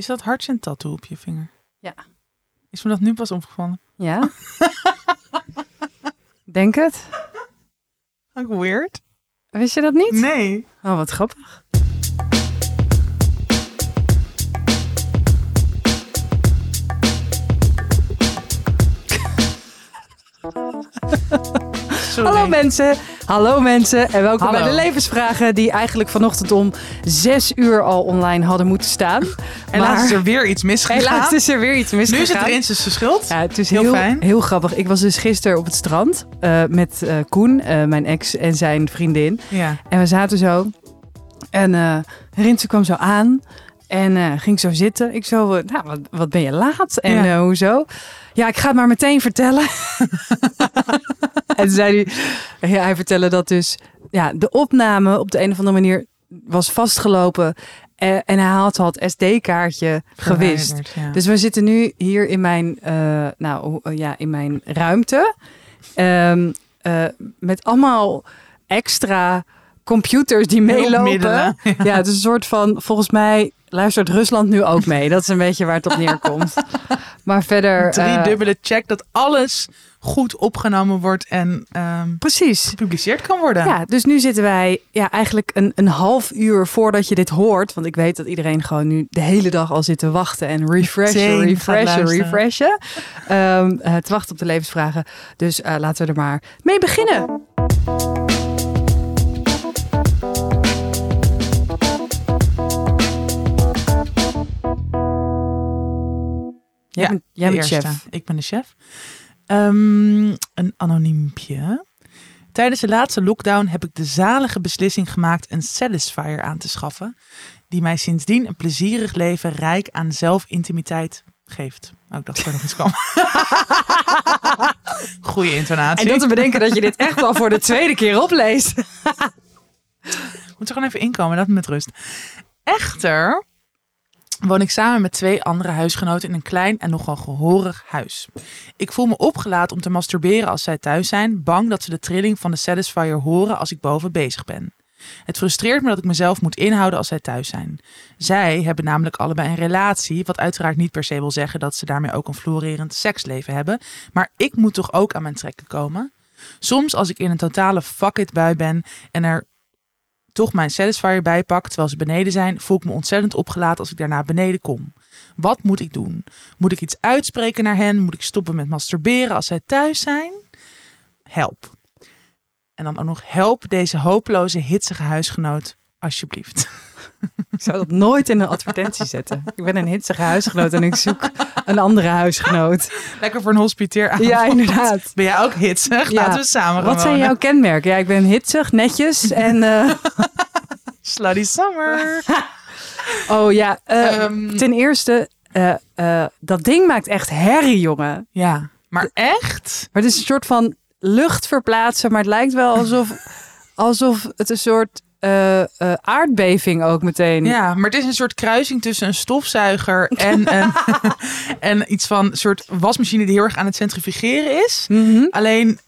Is dat hartje een tattoo op je vinger? Ja. Is me dat nu pas opgevallen? Ja. Denk het. Ook weird. Wist je dat niet? Nee. Oh, wat grappig. Hallo mensen, hallo mensen en welkom Hallo. bij de levensvragen die eigenlijk vanochtend om zes uur al online hadden moeten staan. Helaas maar is er weer iets misgegaan. helaas is er weer iets nu misgegaan. is het Rinses schuld. Ja, het is Heel heel, fijn. heel grappig. Ik was dus gisteren op het strand eh, met eh, Koen, eh, mijn ex en zijn vriendin. Ja. En we zaten zo. En Rintje kwam zo aan. En eh, ging zo zitten. Ik zo, eh, nou, wat, wat ben je laat? En Ja. eh, hoezo? Ja, ik ga het maar meteen vertellen. en zei hij, ja, hij vertelde dat dus ja, de opname op de een of andere manier was vastgelopen. En hij had al het SD-kaartje gewist. Ja. Dus we zitten nu hier in mijn, nou, ja, in mijn ruimte. Ehm, eh, met allemaal extra computers die meelopen. Hulpmiddelen. Ja, het is een soort van, volgens mij luistert Rusland nu ook mee. Dat is een beetje waar het op neerkomt. Maar verder... Een eh, driedubbele check dat alles goed opgenomen wordt en ehm, precies. gepubliceerd kan worden. Ja, dus nu zitten wij ja, eigenlijk een, een half uur voordat je dit hoort. Want ik weet dat iedereen gewoon nu de hele dag al zit te wachten en refreshen, Meteen refreshen, refreshen. Ehm, eh, te wachten op de levensvragen. Dus eh, laten we er maar mee beginnen. Jij Ja, bent, jij chef. Ik ben de chef. Ehm, een anoniempje. Tijdens de laatste lockdown heb ik de zalige beslissing gemaakt een Satisfier aan te schaffen. Die mij sindsdien een plezierig leven rijk aan zelfintimiteit geeft. Oh, ik dacht dat er nog iets kwam. Goeie intonatie. En dat te bedenken dat je dit echt wel voor de tweede keer opleest. Moet er gewoon even inkomen, me met rust. Echter woon ik samen met twee andere huisgenoten in een klein en nogal gehoorig huis. Ik voel me opgelaten om te masturberen als zij thuis zijn, bang dat ze de trilling van de Satisfier horen als ik boven bezig ben. Het frustreert me dat ik mezelf moet inhouden als zij thuis zijn. Zij hebben namelijk allebei een relatie, wat uiteraard niet per se wil zeggen dat ze daarmee ook een florerend seksleven hebben. Maar ik moet toch ook aan mijn trekken komen? Soms als ik in een totale fuck it bui ben en er toch mijn Satisfier bijpak terwijl ze beneden zijn, voel ik me ontzettend opgelaten als ik daarna beneden kom. Wat moet ik doen? Moet ik iets uitspreken naar hen? Moet ik stoppen met masturberen als zij thuis zijn? Help. En dan ook nog help deze hopeloze, hitsige huisgenoot, alsjeblieft. Ik zou dat nooit in een advertentie zetten. Ik ben een hitsige huisgenoot en ik zoek een andere huisgenoot. Lekker voor een hospiteeravond. Ja, inderdaad. Ben jij ook hitsig? Ja. Laten we samen Wat zijn jouw kenmerken? Ja, ik ben hitsig, netjes en... Slutty summer. oh ja, eh, Ehm. ten eerste, eh, dat ding maakt echt herrie, jongen. Ja, maar echt? Maar het is een soort van lucht verplaatsen, maar het lijkt wel alsof, alsof het een soort eh, eh, aardbeving ook meteen... Ja, maar het is een soort kruising tussen een stofzuiger en, een, en iets van een soort wasmachine die heel erg aan het centrifugeren is. Mhm. Alleen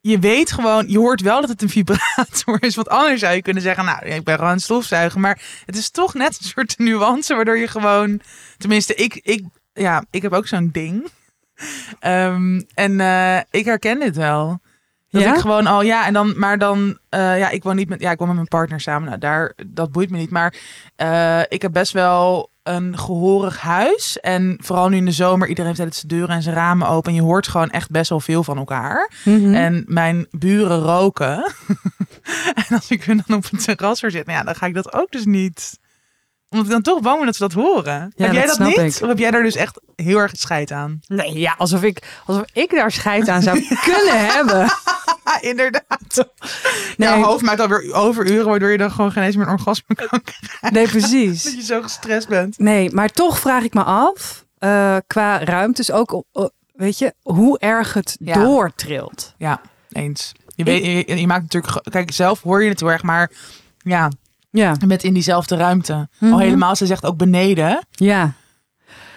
je weet gewoon, je hoort wel dat het een vibrator is. Want anders zou je kunnen zeggen, nou, ik ben gewoon een stofzuiger. Maar het is toch net een soort nuance waardoor je gewoon, tenminste, ik, ik, ja, ik heb ook zo'n ding. Ehm, en eh, ik herken dit wel. Dat Ja? ik gewoon al, ja, en dan, maar dan, eh, ja, ik woon niet met, ja, ik woon met mijn partner samen. Nou, daar, dat boeit me niet. Maar eh, ik heb best wel een gehoorig huis. En vooral nu in de zomer, iedereen heeft altijd zijn deuren en zijn ramen open. En je hoort gewoon echt best wel veel van elkaar. Mhm. En mijn buren roken. en als ik hun dan op het terras weer zit, nou ja, dan ga ik dat ook dus niet. Omdat ik dan toch bang ben dat ze dat horen. Ja, heb jij dat niet? ik. Of heb jij daar dus echt heel erg scheid aan? Nee, ja, alsof ik, alsof ik daar scheid aan zou kunnen hebben. Ah, inderdaad. Nee. Jouw hoofd maakt alweer overuren, waardoor je dan gewoon geen eens meer een orgasme kan krijgen. Nee, precies. Dat je zo gestrest bent. Nee, maar toch vraag ik me af, eh, qua ruimtes ook, weet je, hoe erg het Ja. doortrilt. Ja, eens. Je, weet, je, je maakt natuurlijk... Kijk, zelf hoor je het heel erg, maar... Ja, Ja, met in diezelfde ruimte. Mhm. Al helemaal, ze zegt ook beneden. ja.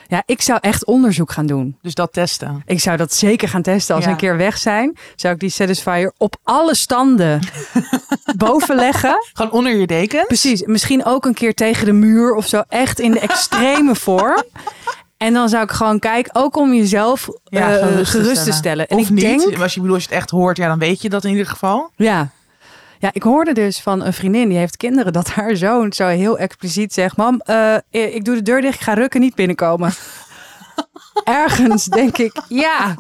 Ja, ik zou echt onderzoek gaan doen. Dus dat testen. Ik zou dat zeker gaan testen. Als Ja. we een keer weg zijn, zou ik die Satisfier op alle standen boven leggen. Gewoon onder je deken. Precies. Misschien ook een keer tegen de muur of zo. Echt in de extreme vorm. En dan zou ik gewoon kijken, ook om jezelf Ja, eh, gerust, te stellen. En of ik niet. denk, Als je, bedoel, als je het echt hoort, ja, dan weet je dat in ieder geval. ja. Ja, ik hoorde dus van een vriendin die heeft kinderen dat haar zoon zo heel expliciet zegt: Mam, eh, ik doe de deur dicht, ik ga rukken, niet binnenkomen. Ergens denk ik, ja,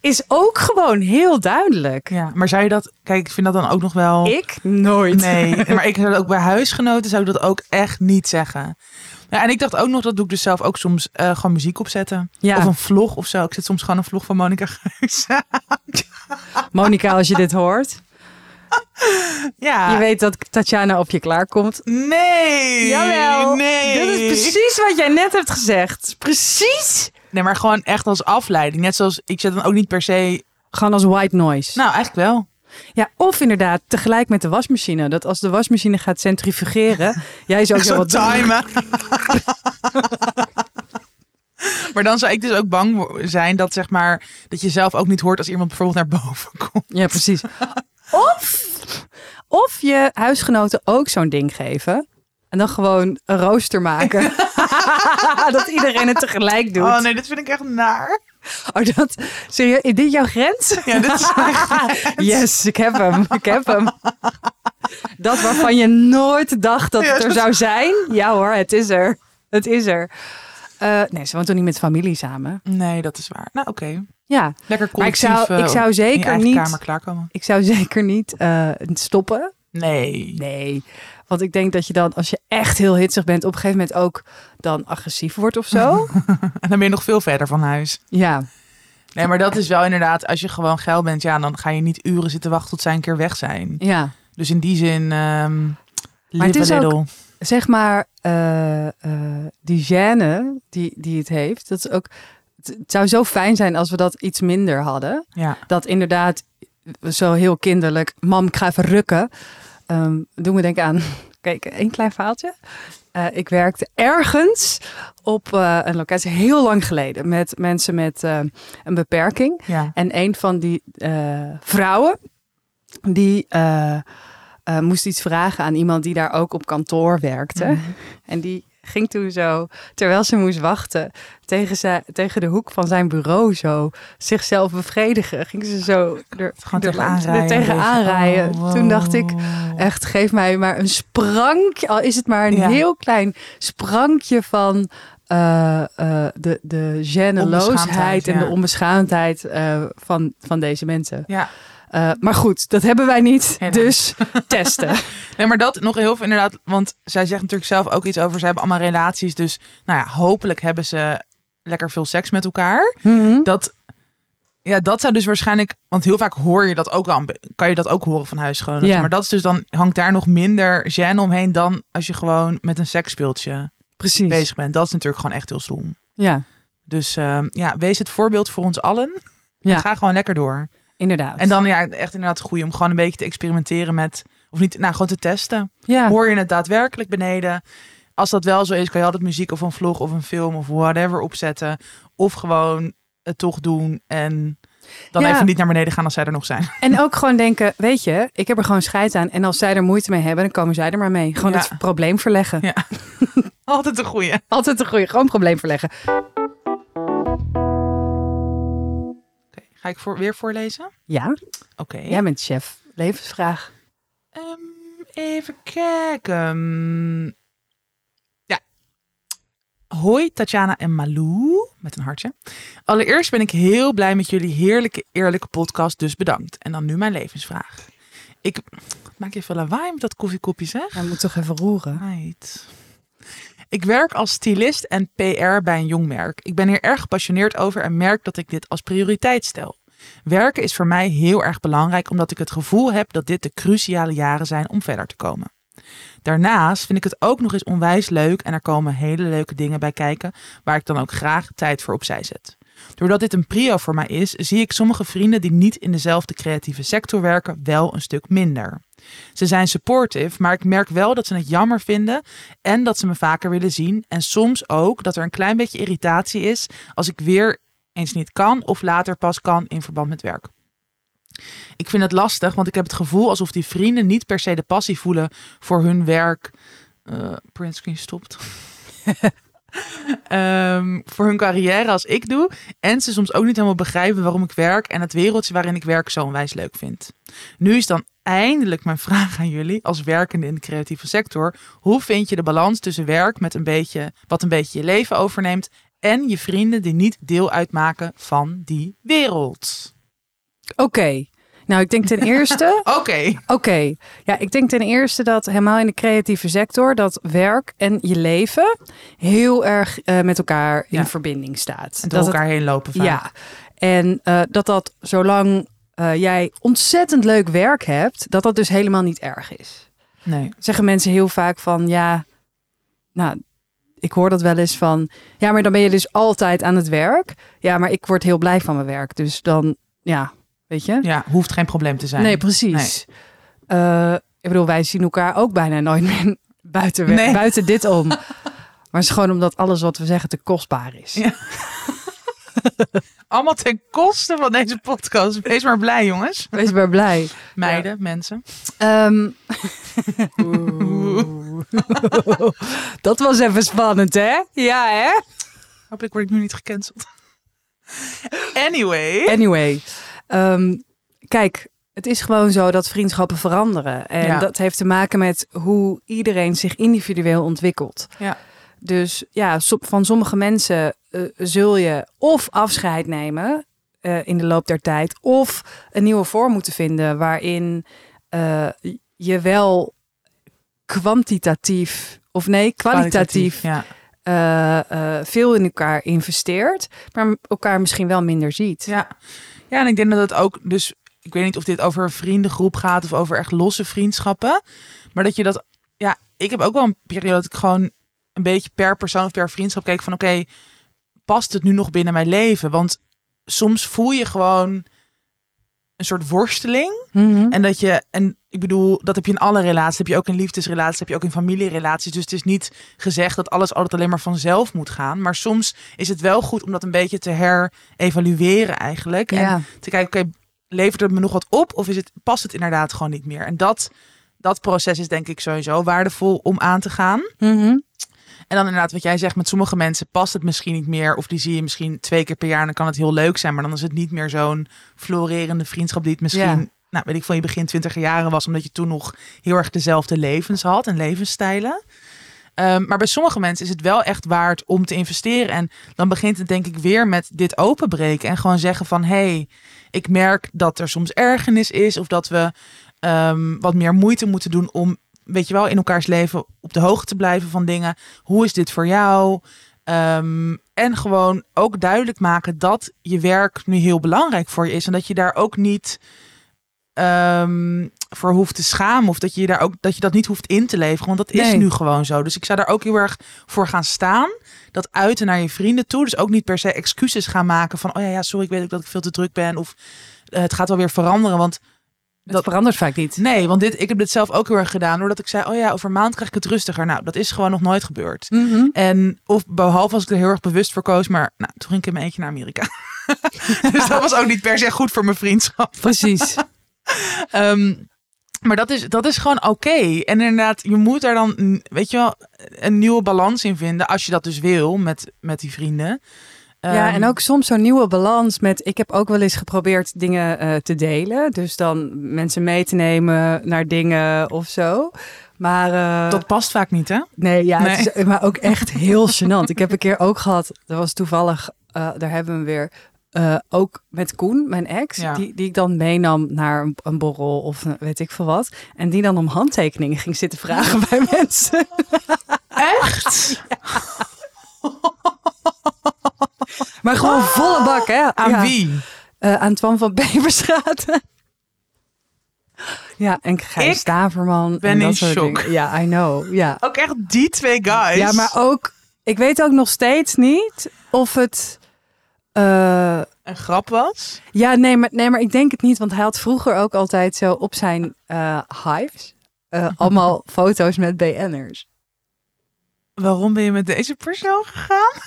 is ook gewoon heel duidelijk. Ja, maar zou je dat... Kijk, ik vind dat dan ook nog wel... Ik nooit. Nee, maar ik zou dat ook bij huisgenoten zou ik dat ook echt niet zeggen. Ja, en ik dacht ook nog, dat doe ik dus zelf ook soms eh, gewoon muziek opzetten. Ja. Of een vlog of zo. Ik zet soms gewoon een vlog van Monica Geus. Monica, als je dit hoort, ja. je weet dat Tatjana op je klaarkomt. Nee. Jawel. Nee. Dat is precies wat jij net hebt gezegd. Precies. Nee, maar gewoon echt als afleiding. Net zoals, ik zet dan ook niet per se... Gewoon als white noise. Nou, eigenlijk wel. Ja, of inderdaad tegelijk met de wasmachine. Dat als de wasmachine gaat centrifugeren, jij zo Zo wat timen. maar dan zou ik dus ook bang zijn dat zeg maar dat je zelf ook niet hoort als iemand bijvoorbeeld naar boven komt. Ja, precies. Of, of je huisgenoten ook zo'n ding geven. En dan gewoon een rooster maken. dat iedereen het tegelijk doet. Oh nee, dit vind ik echt naar. Oh, dat, serieus, is dit jouw grens? Ja, dit is Yes, ik heb hem. Ik heb hem. Dat waarvan je nooit dacht dat het er zou zijn. Ja hoor, het is er. Het is er. Eh, nee, ze woont toch niet met familie samen? Nee, dat is waar. Nou, oké. Ja, Lekker maar ik zou, ik eh, zou in je zeker niet... kamer klaarkomen. Ik zou zeker niet stoppen. Nee. Nee, want ik denk dat je dan, als je echt heel hitsig bent, op een gegeven moment ook dan agressief wordt of zo. En dan ben je nog veel verder van huis. ja, Nee, maar dat is wel inderdaad, als je gewoon geil bent, ja, dan ga je niet uren zitten wachten tot zij een keer weg zijn. ja. Dus in die zin, ehm Maar het is ook-. Zeg maar, eh, eh, die gêne die, die het heeft, dat is ook. Het, zou zo fijn zijn als we dat iets minder hadden. Ja. Dat inderdaad zo heel kinderlijk, mam, ik ga even rukken. Ehm doen we denken aan, kijk, één klein verhaaltje. Eh, ik werkte ergens op eh, een locatie heel lang geleden met mensen met eh, een beperking. Ja. En een van die vrouwen, die moest iets vragen aan iemand die daar ook op kantoor werkte. Mhm. En die ging toen zo, terwijl ze moest wachten, tegen, ze, tegen de hoek van zijn bureau zo zichzelf bevredigen. Ging ze zo er, Gewoon er tegenaan langs- er rijden. tegenaan rijden. Oh, Toen dacht ik, echt, geef mij maar een sprankje, al is het maar een Ja. heel klein sprankje van eh, eh, de, de geneloosheid en de onbeschaamdheid eh, van, van deze mensen. Ja. Maar goed, dat hebben wij niet. Dus testen. Nee, maar dat nog heel veel inderdaad. Want zij zegt natuurlijk zelf ook iets over. Ze hebben allemaal relaties. Dus nou ja, hopelijk hebben ze lekker veel seks met elkaar. Dat, ja, dat zou dus waarschijnlijk. Want heel vaak hoor je dat ook al. Kan je dat ook horen van huisgenoten. Ja. Maar dat is dus dan. Hangt daar nog minder gêne omheen. Dan als je gewoon met een seksspeeltje Precies. bezig bent. Dat is natuurlijk gewoon echt heel stom. Ja, Dus ehm, ja, wees het voorbeeld voor ons allen. Ja. Ga gewoon lekker door. inderdaad. En dan ja, echt inderdaad het goede om gewoon een beetje te experimenteren met. Of niet, nou gewoon te testen. ja. Hoor je het daadwerkelijk beneden? Als dat wel zo is, kan je altijd muziek of een vlog of een film of whatever opzetten. Of gewoon het toch doen en dan Ja. even niet naar beneden gaan als zij er nog zijn. En ook gewoon denken, weet je, ik heb er gewoon scheid aan. En als zij er moeite mee hebben, dan komen zij er maar mee. Gewoon Ja. het probleem verleggen. Ja. Altijd een goeie. Altijd een goede, gewoon probleem verleggen. Ga ik voor, weer voorlezen? Ja, Oké. jij bent chef. Levensvraag. Ehm, even kijken. Ja. Hoi Tatjana en Malou, met een hartje. Allereerst ben ik heel blij met jullie heerlijke, eerlijke podcast, dus bedankt. En dan nu mijn levensvraag. Ik maak even lawaai met dat koffiekopje, zeg. Hij moet toch even roeren. Right. Ik werk als stylist en PR bij een jong merk. Ik ben hier erg gepassioneerd over en merk dat ik dit als prioriteit stel. Werken is voor mij heel erg belangrijk omdat ik het gevoel heb dat dit de cruciale jaren zijn om verder te komen. Daarnaast vind ik het ook nog eens onwijs leuk en er komen hele leuke dingen bij kijken waar ik dan ook graag tijd voor opzij zet. Doordat dit een prio voor mij is, zie ik sommige vrienden die niet in dezelfde creatieve sector werken wel een stuk minder. Ze zijn supportive, maar ik merk wel dat ze het jammer vinden en dat ze me vaker willen zien. En soms ook dat er een klein beetje irritatie is als ik weer eens niet kan of later pas kan in verband met werk. Ik vind het lastig, want ik heb het gevoel alsof die vrienden niet per se de passie voelen voor hun werk. Uh, printscreen stopt. um, voor hun carrière als ik doe. En ze soms ook niet helemaal begrijpen waarom ik werk en het wereldje waarin ik werk zo onwijs leuk vind. Nu is dan eindelijk mijn vraag aan jullie als werkende in de creatieve sector. Hoe vind je de balans tussen werk met een beetje wat een beetje je leven overneemt en je vrienden die niet deel uitmaken van die wereld? Oké. Nou, ik denk ten eerste. Oké. Oké. Ja, ik denk ten eerste dat helemaal in de creatieve sector dat werk en je leven heel erg uh, met elkaar in verbinding staat. En door dat elkaar heen lopen. Vaak. Ja. En uh, dat dat zolang uh, jij ontzettend leuk werk hebt, dat dat dus helemaal niet erg is. Nee. Zeggen mensen heel vaak van ja, nou, ik hoor dat wel eens van ja, maar dan ben je dus altijd aan het werk. Ja, maar ik word heel blij van mijn werk. Dus dan ja, weet je? Ja, hoeft geen probleem te zijn. Nee, precies. Nee. Uh, ik bedoel, wij zien elkaar ook bijna nooit meer buiten, nee. buiten dit om. maar het is gewoon omdat alles wat we zeggen te kostbaar is. Ja. Allemaal ten koste van deze podcast. Wees maar blij, jongens. Wees maar blij. Meiden, ja. mensen. Um... dat was even spannend, hè? Ja, hè? Hopelijk word ik nu niet gecanceld. Anyway. Anyway. Um, kijk, het is gewoon zo dat vriendschappen veranderen. En ja. dat heeft te maken met hoe iedereen zich individueel ontwikkelt. Ja. Dus ja, van sommige mensen uh, zul je of afscheid nemen uh, in de loop der tijd, of een nieuwe vorm moeten vinden waarin uh, je wel kwantitatief, of nee, kwalitatief, kwalitatief ja. veel in elkaar investeert, maar elkaar misschien wel minder ziet. Ja. Ja, en ik denk dat het ook, dus ik weet niet of dit over een vriendengroep gaat of over echt losse vriendschappen, maar dat je dat, ja, ik heb ook wel een periode dat ik gewoon een beetje per persoon of per vriendschap keek van, oké, okay, past het nu nog binnen mijn leven? Want soms voel je gewoon een soort worsteling. Mm -hmm. En dat je, en ik bedoel, dat heb je in alle relaties. Heb je ook in liefdesrelaties, heb je ook in familierelaties. Dus het is niet gezegd dat alles altijd alleen maar vanzelf moet gaan. Maar soms is het wel goed om dat een beetje te herevalueren eigenlijk. Ja. En te kijken, oké, okay, levert het me nog wat op? Of is het, past het inderdaad gewoon niet meer? En dat, dat proces is denk ik sowieso waardevol om aan te gaan. Mm -hmm. En dan inderdaad wat jij zegt, met sommige mensen past het misschien niet meer. Of die zie je misschien twee keer per jaar en dan kan het heel leuk zijn. Maar dan is het niet meer zo'n florerende vriendschap die het misschien, Ja. Nou weet ik van je begin twintig jaren was. Omdat je toen nog heel erg dezelfde levens had en levensstijlen. Um, maar bij sommige mensen is het wel echt waard om te investeren. En dan begint het denk ik weer met dit openbreken. En gewoon zeggen van, hé, hey, ik merk dat er soms ergernis is. Of dat we um, wat meer moeite moeten doen om weet je wel, in elkaars leven op de hoogte te blijven van dingen. Hoe is dit voor jou? Um, en gewoon ook duidelijk maken dat je werk nu heel belangrijk voor je is. En dat je daar ook niet um, voor hoeft te schamen. Of dat je, daar ook, dat je dat niet hoeft in te leveren. Want dat is nu gewoon zo. Dus ik zou daar ook heel erg voor gaan staan. Dat uiten naar je vrienden toe. Dus ook niet per se excuses gaan maken van... oh ja, ja sorry, ik weet ook dat ik veel te druk ben. Of uh, het gaat wel weer veranderen. Want Dat verandert vaak niet. Nee, want dit, ik heb dit zelf ook heel erg gedaan. Doordat ik zei, oh ja, over een maand krijg ik het rustiger. Nou, dat is gewoon nog nooit gebeurd. Mhm. En of behalve als ik er heel erg bewust voor koos. Maar nou, toen ging ik in mijn eentje naar Amerika. dus dat was ook niet per se goed voor mijn vriendschap. Precies. Um, maar dat is, dat is gewoon oké. Okay. En inderdaad, je moet daar dan, weet je wel, een nieuwe balans in vinden. Als je dat dus wil met, met die vrienden. Ja, Um, en ook soms zo'n nieuwe balans met... Ik heb ook wel eens geprobeerd dingen uh, te delen. Dus dan mensen mee te nemen naar dingen of zo. Maar... Uh, Dat past vaak niet, hè? Nee, ja, Nee. Het is, maar ook echt heel gênant. Ik heb een keer ook gehad, dat was toevallig, uh, daar hebben we hem weer... Uh, ook met Koen, mijn ex, Ja. die, die ik dan meenam naar een, een borrel of een- weet ik veel wat. En die dan om handtekeningen ging zitten vragen bij mensen. Echt? Maar gewoon volle bak, hè? Aan Ja. wie? Eh, aan Twan van Beverstraat. ja, en Gijs Ik Staverman. ben en dat in soort shock. dingen. Ja, I know. Ja. Ook echt die twee guys. ja, maar ook... Ik weet ook nog steeds niet of het... Eh, een grap was? ja, nee maar, nee, maar ik denk het niet. Want hij had vroeger ook altijd zo op zijn eh, hives... eh, allemaal foto's met BN'ers. Waarom ben je met deze persoon gegaan?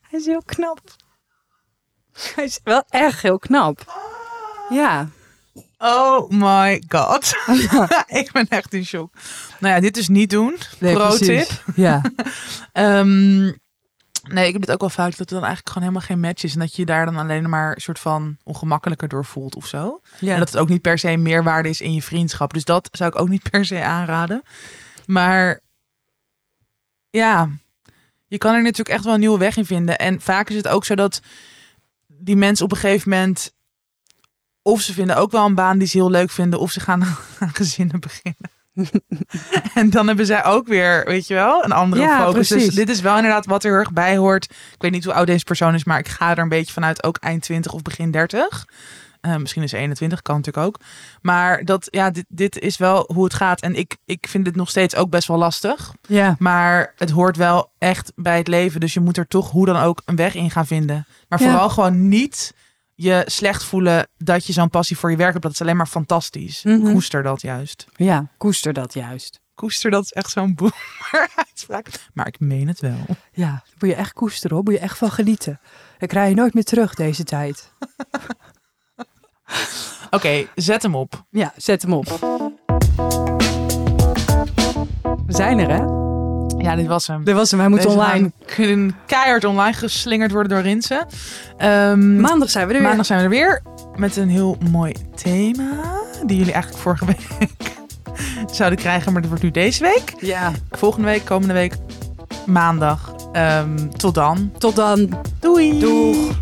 Hij is heel knap. Hij is wel echt heel knap. Ja. Oh my god. ik ben echt in shock. Nou ja, dit dus niet doen. Nee, Pro precies. tip. Ja. Ehm, nee, ik heb het ook wel vaak dat het dan eigenlijk gewoon helemaal geen match is. En dat je je daar dan alleen maar een soort van ongemakkelijker door voelt of zo. ja. En dat het ook niet per se meerwaarde is in je vriendschap. Dus dat zou ik ook niet per se aanraden. Maar ja, je kan er natuurlijk echt wel een nieuwe weg in vinden. En vaak is het ook zo dat die mensen op een gegeven moment... of ze vinden ook wel een baan die ze heel leuk vinden... of ze gaan aan gezinnen beginnen. en dan hebben zij ook weer, weet je wel, een andere Ja, focus. Dus dit is wel inderdaad wat er heel erg bij hoort. Ik weet niet hoe oud deze persoon is, maar ik ga er een beetje vanuit ook eind 20 of begin 30. Eh, misschien is ze 21, kan natuurlijk ook. Maar dat, ja, dit, dit is wel hoe het gaat. En ik, ik vind dit nog steeds ook best wel lastig. ja. Maar het hoort wel echt bij het leven. Dus je moet er toch hoe dan ook een weg in gaan vinden. Maar Ja. vooral gewoon niet je slecht voelen dat je zo'n passie voor je werk hebt. Dat is alleen maar fantastisch. Mhm. Koester dat juist. Ja, koester dat juist. Koester, dat is echt zo'n boemer uitspraak. Maar ik meen het wel. Ja, moet je echt koesteren hoor. Moet je echt van genieten. Dan krijg je nooit meer terug deze tijd. Oké, zet hem op. Ja, zet hem op. We zijn er hè? Ja, dit was hem. Dit was hem, hij moet Deze online. kunnen keihard online geslingerd worden door Rinsen. Ehm, Maandag zijn we er weer. Maandag zijn we er weer met een heel mooi thema. Die jullie eigenlijk vorige week zouden krijgen, maar dat wordt nu deze week. Ja, Volgende week, komende week, maandag. Ehm, tot dan. tot dan. Doei. Doeg.